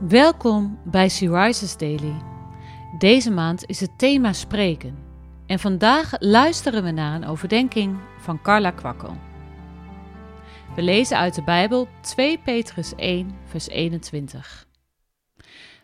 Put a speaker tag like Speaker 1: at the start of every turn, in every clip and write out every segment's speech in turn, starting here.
Speaker 1: Welkom bij Sea Rises Daily. Deze maand is het thema spreken. En vandaag luisteren we naar een overdenking van Carla Kwakkel. We lezen uit de Bijbel 2 Petrus 1, vers 21.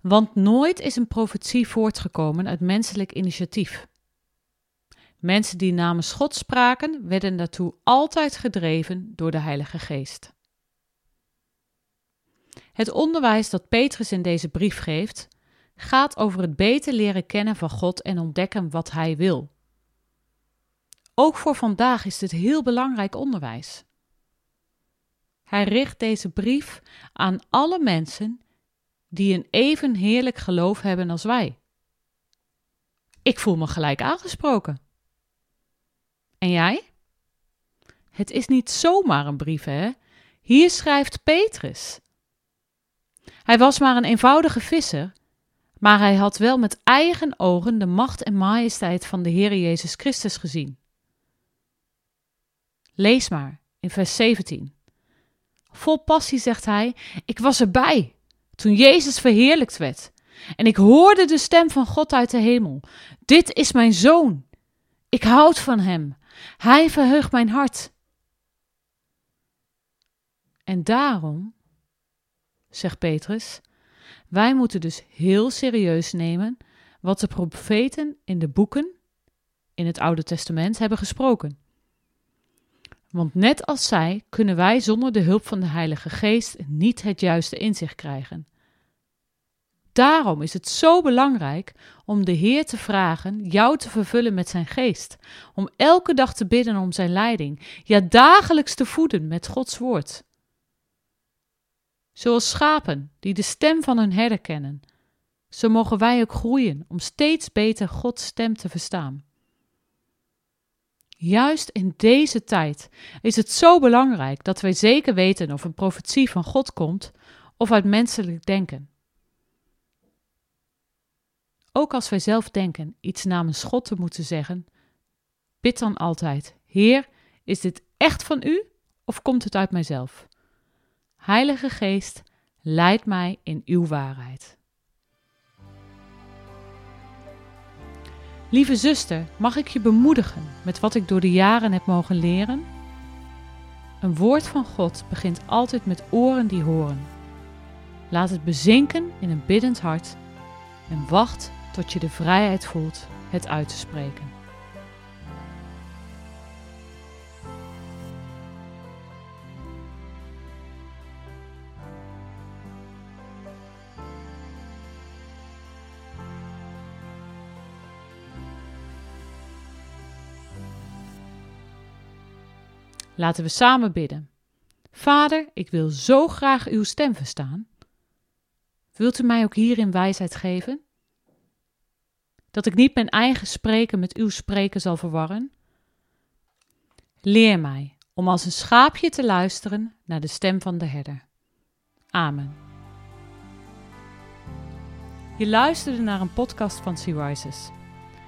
Speaker 1: Want nooit is een profetie voortgekomen uit menselijk initiatief. Mensen die namens God spraken, werden daartoe altijd gedreven door de Heilige Geest. Het onderwijs dat Petrus in deze brief geeft, gaat over het beter leren kennen van God en ontdekken wat Hij wil. Ook voor vandaag is dit heel belangrijk onderwijs. Hij richt deze brief aan alle mensen die een even heerlijk geloof hebben als wij. Ik voel me gelijk aangesproken. En jij? Het is niet zomaar een brief, hè? Hier schrijft Petrus. Hij was maar een eenvoudige visser, maar hij had wel met eigen ogen de macht en majesteit van de Heer Jezus Christus gezien. Lees maar in vers 17. Vol passie zegt hij: Ik was erbij toen Jezus verheerlijkt werd. En ik hoorde de stem van God uit de hemel: Dit is mijn zoon. Ik houd van hem. Hij verheugt mijn hart. En daarom, zegt Petrus, wij moeten dus heel serieus nemen wat de profeten in de boeken in het Oude Testament hebben gesproken. Want net als zij kunnen wij zonder de hulp van de Heilige Geest niet het juiste inzicht krijgen. Daarom is het zo belangrijk om de Heer te vragen jou te vervullen met zijn geest, om elke dag te bidden om zijn leiding, ja dagelijks te voeden met Gods woord. Zoals schapen die de stem van hun herder kennen, zo mogen wij ook groeien om steeds beter Gods stem te verstaan. Juist in deze tijd is het zo belangrijk dat wij zeker weten of een profetie van God komt of uit menselijk denken. Ook als wij zelf denken iets namens God te moeten zeggen, bid dan altijd: Heer, is dit echt van u of komt het uit mijzelf? Heilige Geest, leid mij in uw waarheid. Lieve zuster, mag ik je bemoedigen met wat ik door de jaren heb mogen leren? Een woord van God begint altijd met oren die horen. Laat het bezinken in een biddend hart en wacht tot je de vrijheid voelt het uit te spreken. Laten we samen bidden. Vader, ik wil zo graag uw stem verstaan. Wilt u mij ook hierin wijsheid geven? Dat ik niet mijn eigen spreken met uw spreken zal verwarren? Leer mij om als een schaapje te luisteren naar de stem van de herder. Amen. Je luisterde naar een podcast van Sea Rises.